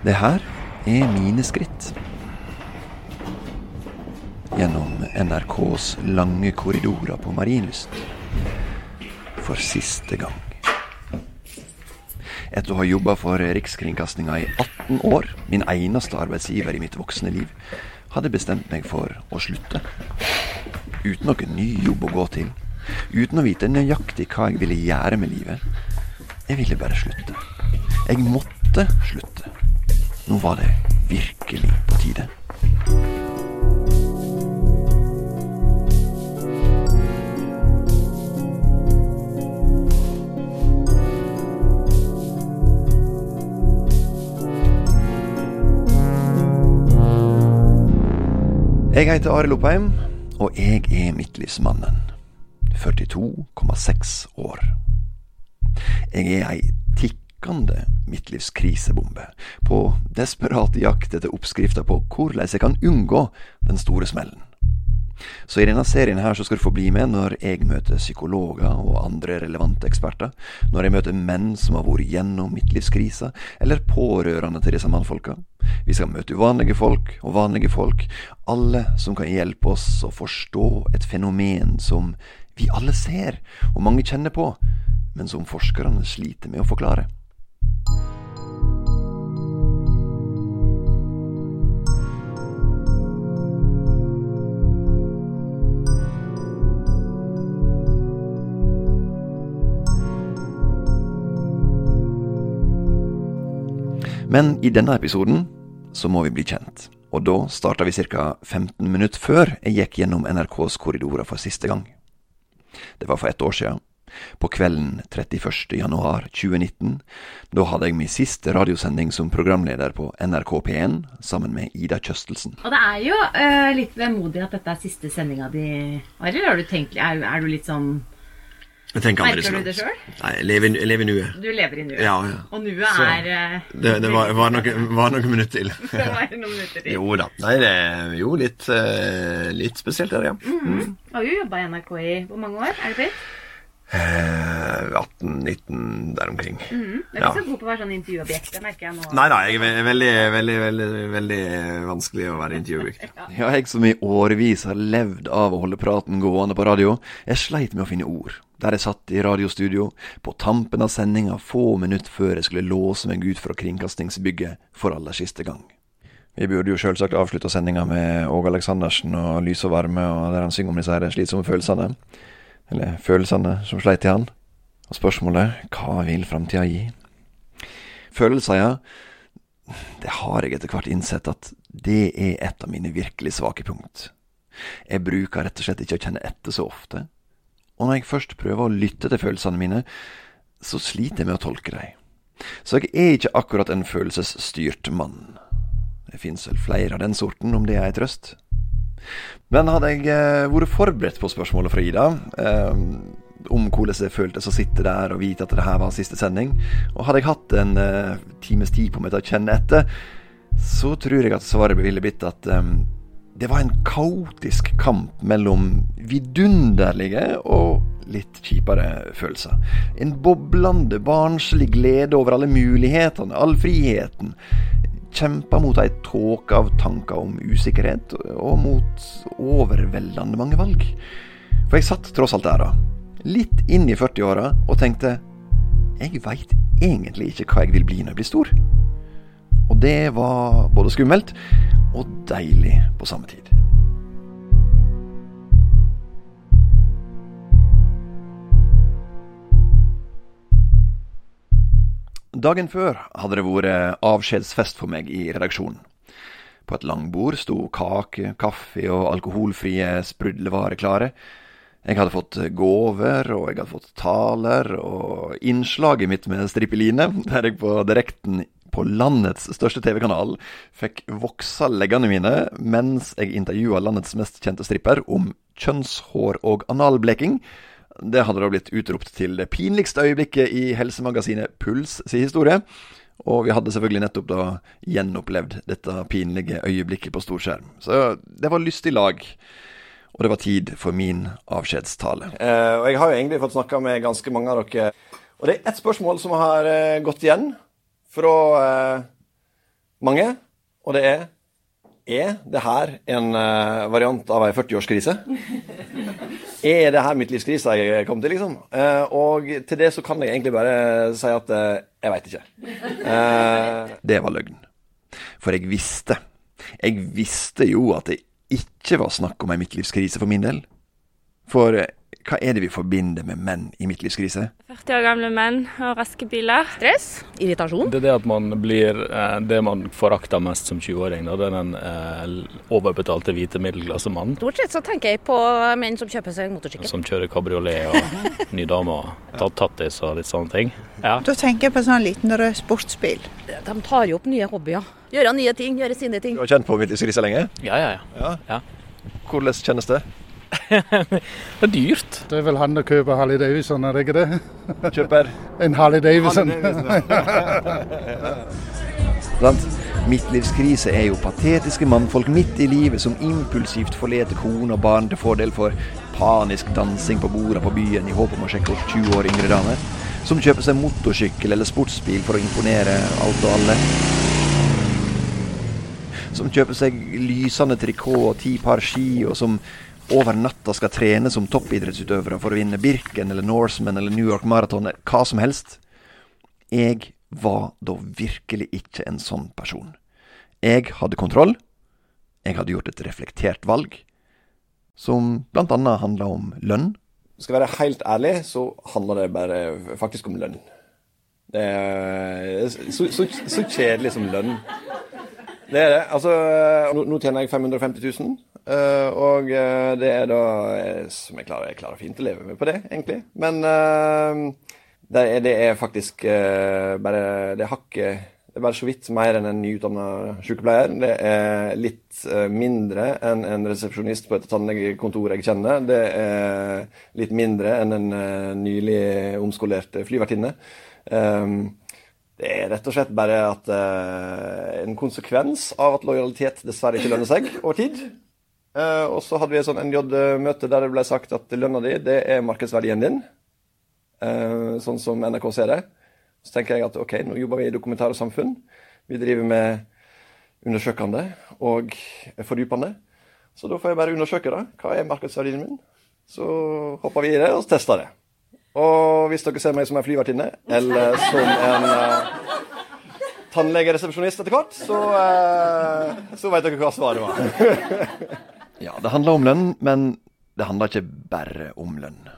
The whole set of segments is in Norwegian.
Det her er mine skritt. Gjennom NRKs lange korridorer på Marienlyst. For siste gang. Etter å ha jobba for Rikskringkastinga i 18 år, min eneste arbeidsgiver i mitt voksne liv, hadde bestemt meg for å slutte. Uten noen ny jobb å gå til. Uten å vite nøyaktig hva jeg ville gjøre med livet. Jeg ville bare slutte. Jeg måtte slutte. Nå var det virkelig på tide. Jeg heter Arild Oppheim, og jeg er midtlivsmannen. 42,6 år. Jeg er ei tikkende midtlivskrisebombe, på desperat jakt etter oppskrifter på hvordan jeg kan unngå den store smellen. Så i denne serien her så skal du få bli med når jeg møter psykologer og andre relevante eksperter, når jeg møter menn som har vært gjennom midtlivskrisa, eller pårørende til disse mannfolka. Vi skal møte uvanlige folk og vanlige folk, alle som kan hjelpe oss å forstå et fenomen som vi alle ser, og mange kjenner på, men som forskerne sliter med å forklare. Men i denne episoden så må vi bli kjent. Og da starta vi ca. 15 minutter før jeg gikk gjennom NRKs korridorer for siste gang. Det var for ett år siden. På kvelden 31. januar 2019. Da hadde jeg min siste radiosending som programleder på NRK P1 sammen med Ida Kjøstelsen. Og det er jo uh, litt vemodig at dette er siste sendinga di, Arild. Er, er du litt sånn Merker du det sjøl? Nei, jeg lever, jeg lever i nuet. Du lever i nuet. Ja, ja. Og nuet Så- er eh, Det, det var, var, noen, var noen minutter til. Det var noen minutter til. Jo da. Nei, det er jo litt, eh, litt spesielt, det, ja. Mhm. Du har jo jobba i NRK i hvor mange år? Er det blitt? Eh, 18-19 der omkring. Mhm. Du er Ja. ikke så god på å være sånn intervjuobjekt, det merker jeg nå. Nei da, jeg er veldig, veldig, veldig, veldig vanskelig å være intervjuobjekt. Ja, jeg som i årevis har levd av å holde praten gående på radio, jeg sleit med å finne ord. Der jeg satt i radiostudio, på tampen av sendinga få minutter før jeg skulle låse meg ut fra kringkastingsbygget for aller siste gang. Vi burde jo selvsagt avslutta sendinga med Åge Aleksandersen og Lys og varme, og der han synger om disse slitsomme følelsene. Eller følelsene som sleit i han. Og spørsmålet hva vil framtida gi? Følelser, ja. Det har jeg etter hvert innsett at det er et av mine virkelig svake punkt. Jeg bruker rett og slett ikke å kjenne etter så ofte. Og når jeg først prøver å lytte til følelsene mine, så sliter jeg med å tolke dem. Så jeg er ikke akkurat en følelsesstyrt mann. Det fins vel flere av den sorten, om det er ei trøst. Men hadde jeg eh, vært forberedt på spørsmålet fra Ida, eh, om hvordan det føltes å sitte der og vite at det her var siste sending, og hadde jeg hatt en eh, times tid på meg til å kjenne etter, så tror jeg at svaret ville blitt at eh, det var en kaotisk kamp mellom vidunderlige og litt kjipere følelser. En boblende, barnslig glede over alle mulighetene, all friheten. Kjempa mot ei tåke av tanker om usikkerhet, og mot overveldende mange valg. For jeg satt tross alt der, da, litt inn i 40-åra, og tenkte jeg veit egentlig ikke hva jeg vil bli når jeg blir stor. Og det var både skummelt og deilig på samme tid. Dagen før hadde det vært avskjedsfest for meg i redaksjonen. På et langbord sto kake, kaffe og alkoholfrie sprudlevarer klare. Jeg hadde fått gaver, og jeg hadde fått taler, og innslaget mitt med strippeline, der jeg på direkten på landets største TV-kanal fikk voksa leggene mine mens jeg intervjua landets mest kjente stripper om kjønnshår og analbleking. Det hadde da blitt utropt til det pinligste øyeblikket i helsemagasinet Puls sin historie. Og vi hadde selvfølgelig nettopp da gjenopplevd dette pinlige øyeblikket på storskjerm. Så det var lystig lag. Og det var tid for min avskjedstale. Eh, og jeg har jo egentlig fått snakka med ganske mange av dere. Og det er ett spørsmål som har eh, gått igjen fra, eh, mange, og det er Er det her en uh, variant av ei 40-årskrise? er det her midtlivskrisa jeg kom til, liksom? Uh, og til det så kan jeg egentlig bare si at uh, jeg veit ikke. det var løgn. For jeg visste. Jeg visste jo at det ikke var snakk om ei midtlivskrise for min del. For hva er det vi forbinder med menn i midtlivskrise? 40 år gamle menn og raske biler. Stress, irritasjon. Det er det at man blir eh, det man forakter mest som 20-åring. Det er den eh, overbetalte hvite middelklassemannen. Stort sett så tenker jeg på menn som kjøper seg motorsykkel. Som kjører kabriolet og ny dame og tar tattis og litt sånne ting. Ja. Da tenker jeg på en sånn liten rød sportsbil. De tar jo opp nye hobbyer. Gjøre nye ting, gjøre sine ting. Du har kjent på midtlivskrise lenge? Ja, ja, ja. ja. Hvordan kjennes det? det er dyrt. Det er vel han som kjøper Harley Davidson, er det ikke det? Kjøper? En Harley Davidson. Sant? Midtlivskrise er jo patetiske mannfolk midt i livet som impulsivt forlater kone og barn til fordel for panisk dansing på borda på byen i håp om å sjekke opp 20 år yngre damer. Som kjøper seg motorsykkel eller sportsbil for å imponere alt og alle. Som kjøper seg lysende trikot og ti par ski, og som over natta skal trene som toppidrettsutøvere for å vinne Birken eller Norseman eller New York Marathon, hva som helst. Jeg var da virkelig ikke en sånn person. Jeg hadde kontroll. Jeg hadde gjort et reflektert valg, som annet handla om lønn. Skal jeg være helt ærlig, så handler det bare faktisk om lønn. Det er så, så, så kjedelig som lønn. Det er det. Altså, nå, nå tjener jeg 550 000. Uh, og uh, det er da eh, som jeg klarer, jeg klarer fint å leve med på det, egentlig. Men uh, det, er, det, er, faktisk bare Det hakket Det er bare så vidt mer enn en nyutdanna sykepleier. Det er litt mindre enn en resepsjonist på et tannlegekontor jeg kjenner. Det er litt mindre enn en nylig omskolert flyvertinne. det er rett og slett bare at en konsekvens av at lojalitet dessverre ikke lønner seg over tid. Uh, og så hadde vi et sånn NJ-møte der det ble sagt at lønna di, det er markedsverdien din. Uh, sånn som NRK ser det. Så tenker jeg at OK, nå jobber vi i dokumentar og samfunn. Vi driver med undersøkende og fordypende. Så da får jeg bare undersøke det. Hva er markedsverdien min? Så hopper vi i det og tester det. Og hvis dere ser meg som en flyvertinne, eller som en uh, tannlegeresepsjonist etter hvert, så, uh, så vet dere hva svaret var. Ja, det handler om lønn, men det handler ikke bare om lønn.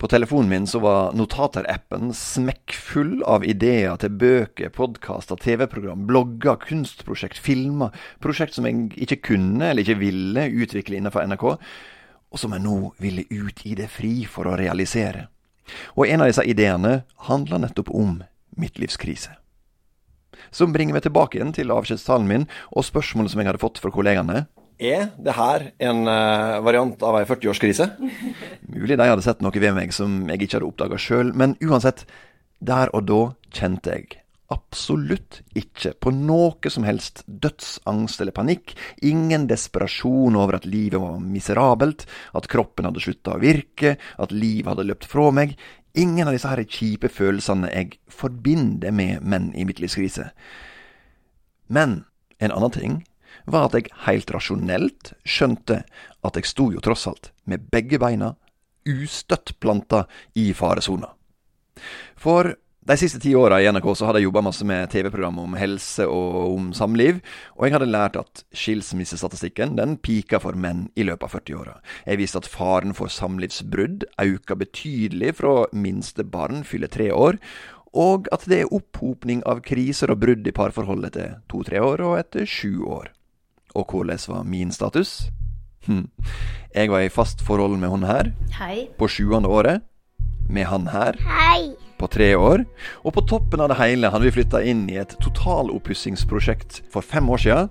På telefonen min så var Notater-appen smekkfull av ideer til bøker, podkaster, TV-program, blogger, kunstprosjekt, filmer. Prosjekt som jeg ikke kunne eller ikke ville utvikle innenfor NRK, og som jeg nå ville ut i det fri for å realisere. Og en av disse ideene handler nettopp om midtlivskrise. Som bringer meg tilbake igjen til avskjedstalen min og spørsmålet som jeg hadde fått fra kollegaene. Er det her en uh, variant av ei 40-årskrise? Mulig de hadde sett noe ved meg som jeg ikke hadde oppdaga sjøl, men uansett, der og da kjente jeg absolutt ikke på noe som helst dødsangst eller panikk, ingen desperasjon over at livet var miserabelt, at kroppen hadde slutta å virke, at livet hadde løpt fra meg. Ingen av disse her kjipe følelsene jeg forbinder med menn i midtlivskrise. Men en annen ting var at jeg helt rasjonelt skjønte at jeg sto jo tross alt med begge beina ustøtt planta i faresona. For de siste ti åra i NRK så hadde jeg jobba masse med TV-program om helse og om samliv, og jeg hadde lært at skilsmissestatistikken den pika for menn i løpet av 40-åra. Jeg viste at faren for samlivsbrudd auka betydelig fra minste barn fyller tre år, og at det er opphopning av kriser og brudd i parforholdet etter to-tre år og etter sju år. Og hvordan var min status? Hm. Jeg var i fast forhold med hun her Hei. på sjuende året. Med han her Hei. på tre år. Og på toppen av det hele hadde vi flytta inn i et totaloppussingsprosjekt for fem år sia.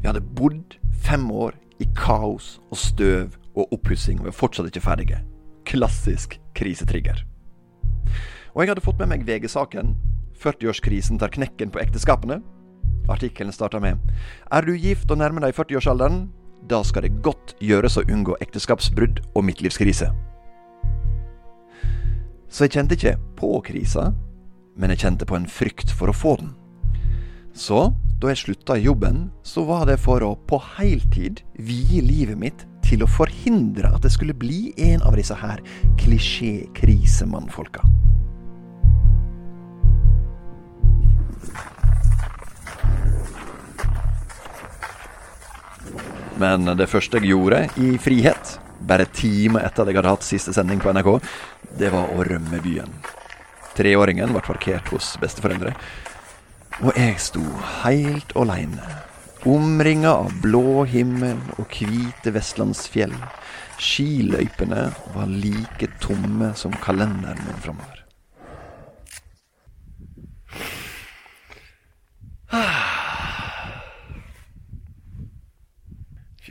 Vi hadde bodd fem år i kaos og støv og oppussing, og vi var fortsatt ikke ferdige. Klassisk krisetrigger. Og jeg hadde fått med meg VG-saken 40-årskrisen tar knekken på ekteskapene. Artikkelen starter med Er du gift og nærmer deg 40-årsalderen? Da skal det godt gjøres å unngå ekteskapsbrudd og midtlivskrise. Så jeg kjente ikke på krisa, men jeg kjente på en frykt for å få den. Så da jeg slutta i jobben, så var det for å på heltid vie livet mitt til å forhindre at det skulle bli en av disse her klisjé-krisemannfolka. Men det første jeg gjorde i frihet, bare timer etter at jeg hadde hatt siste sending på NRK, det var å rømme byen. Treåringen ble parkert hos besteforeldre, og jeg sto helt aleine. Omringa av blå himmel og hvite vestlandsfjell. Skiløypene var like tomme som kalenderen min framover.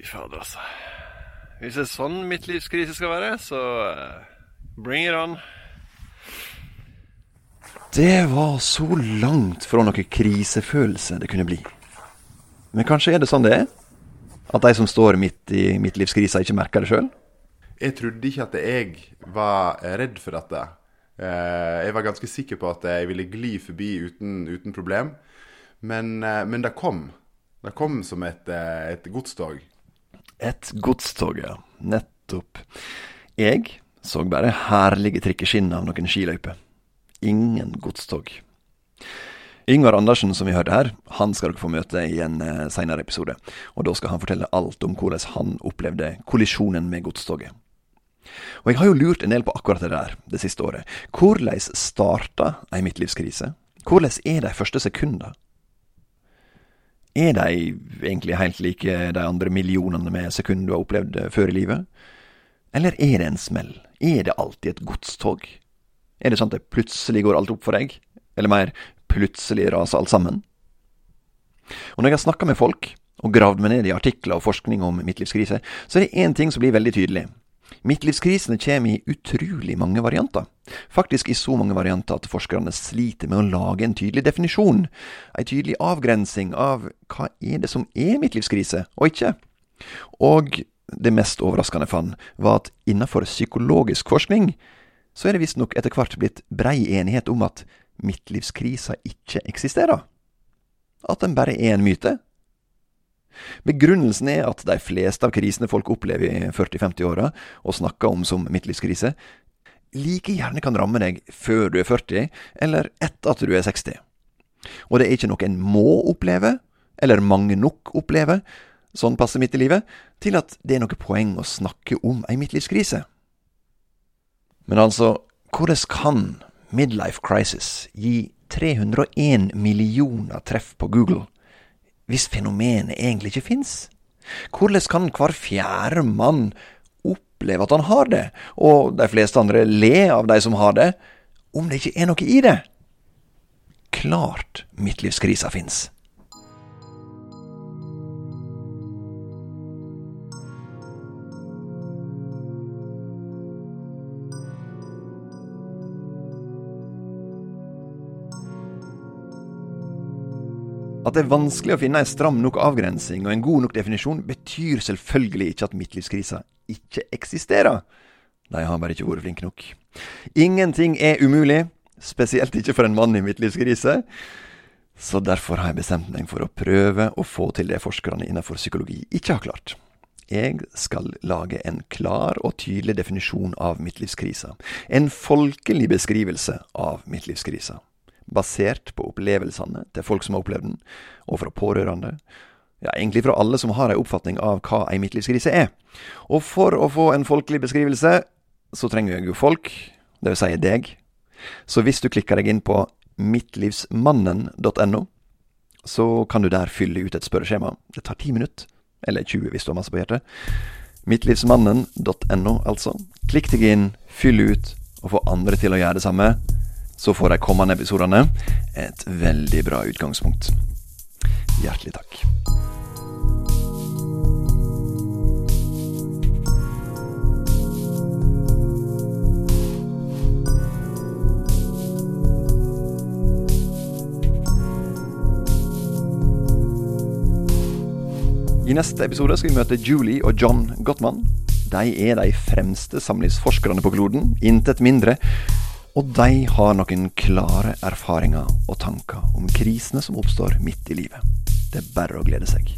Fy fader, altså. Hvis det er sånn mitt livskrise skal være, så eh, bring it on. Det var så langt fra noe krisefølelse det kunne bli. Men kanskje er det sånn det er? At de som står midt i midtlivskrisa, ikke merker det sjøl? Jeg trodde ikke at jeg var redd for dette. Eh, jeg var ganske sikker på at jeg ville gli forbi uten, uten problem. Men, eh, men det kom. Det kom som et, eh, et godstog. Et godstog, ja. Nettopp. Jeg så bare herlige trikkeskinner av noen skiløyper. Ingen godstog. Yngvar Andersen, som vi hørte her, han skal dere få møte i en seinere senere episode. Og da skal han fortelle alt om hvordan han opplevde kollisjonen med godstoget. Og jeg har jo lurt en del på akkurat det der det siste året. Hvordan starta ei midtlivskrise? Hvordan er de første sekundene? Er de egentlig helt like de andre millionene med sekunder du har opplevd før i livet? Eller er det en smell? Er det alltid et godstog? Er det sånn at det plutselig går alt opp for deg? Eller mer, plutselig raser alt sammen? Og når jeg har snakka med folk, og gravd meg ned i artikler og forskning om midtlivskrise, så er det én ting som blir veldig tydelig. Midtlivskrisene kommer i utrolig mange varianter. Faktisk i så mange varianter at forskerne sliter med å lage en tydelig definisjon. En tydelig avgrensing av hva er det som er midtlivskrise, og ikke. Og det mest overraskende fant, var at innenfor psykologisk forskning så er det visstnok etter hvert blitt brei enighet om at midtlivskrisa ikke eksisterer. At den bare er en myte. Begrunnelsen er at de fleste av krisene folk opplever i 40-50-åra, og snakker om som midtlivskrise, like gjerne kan ramme deg før du er 40, eller etter at du er 60. Og det er ikke noe en må oppleve, eller mange nok opplever, sånn passer midt i livet, til at det er noe poeng å snakke om ei midtlivskrise. Men altså, hvordan kan midlife crisis gi 301 millioner treff på Google hvis fenomenet egentlig ikke fins? Hvordan kan hver fjerde mann oppleve at han har det, og de fleste andre le av de som har det, om det ikke er noe i det? Klart midtlivskrisa fins. At det er vanskelig å finne en stram nok avgrensing og en god nok definisjon, betyr selvfølgelig ikke at midtlivskrisa ikke eksisterer. De har bare ikke vært flinke nok. Ingenting er umulig, spesielt ikke for en mann i midtlivskrise. Så derfor har jeg bestemt meg for å prøve å få til det forskerne innenfor psykologi ikke har klart. Jeg skal lage en klar og tydelig definisjon av midtlivskrisa. En folkelig beskrivelse av midtlivskrisa basert på opplevelsene til folk som har opplevd den, og fra pårørende. Ja, egentlig fra alle som har en oppfatning av hva ei midtlivskrise er. Og for å få en folkelig beskrivelse, så trenger jeg jo folk, det vil si deg. Så hvis du klikker deg inn på mittlivsmannen.no, så kan du der fylle ut et spørreskjema. Det tar ti minutter, eller 20 hvis du har masse på hjertet. Mittlivsmannen.no, altså. Klikk deg inn, fyll ut, og få andre til å gjøre det samme så får de kommende episodene et veldig bra utgangspunkt. Hjertelig takk. I neste episode skal vi møte Julie og John Gottman. De er de fremste samlivsforskerne på kloden, intet mindre. Og de har noen klare erfaringer og tanker om krisene som oppstår midt i livet. Det er bare å glede seg.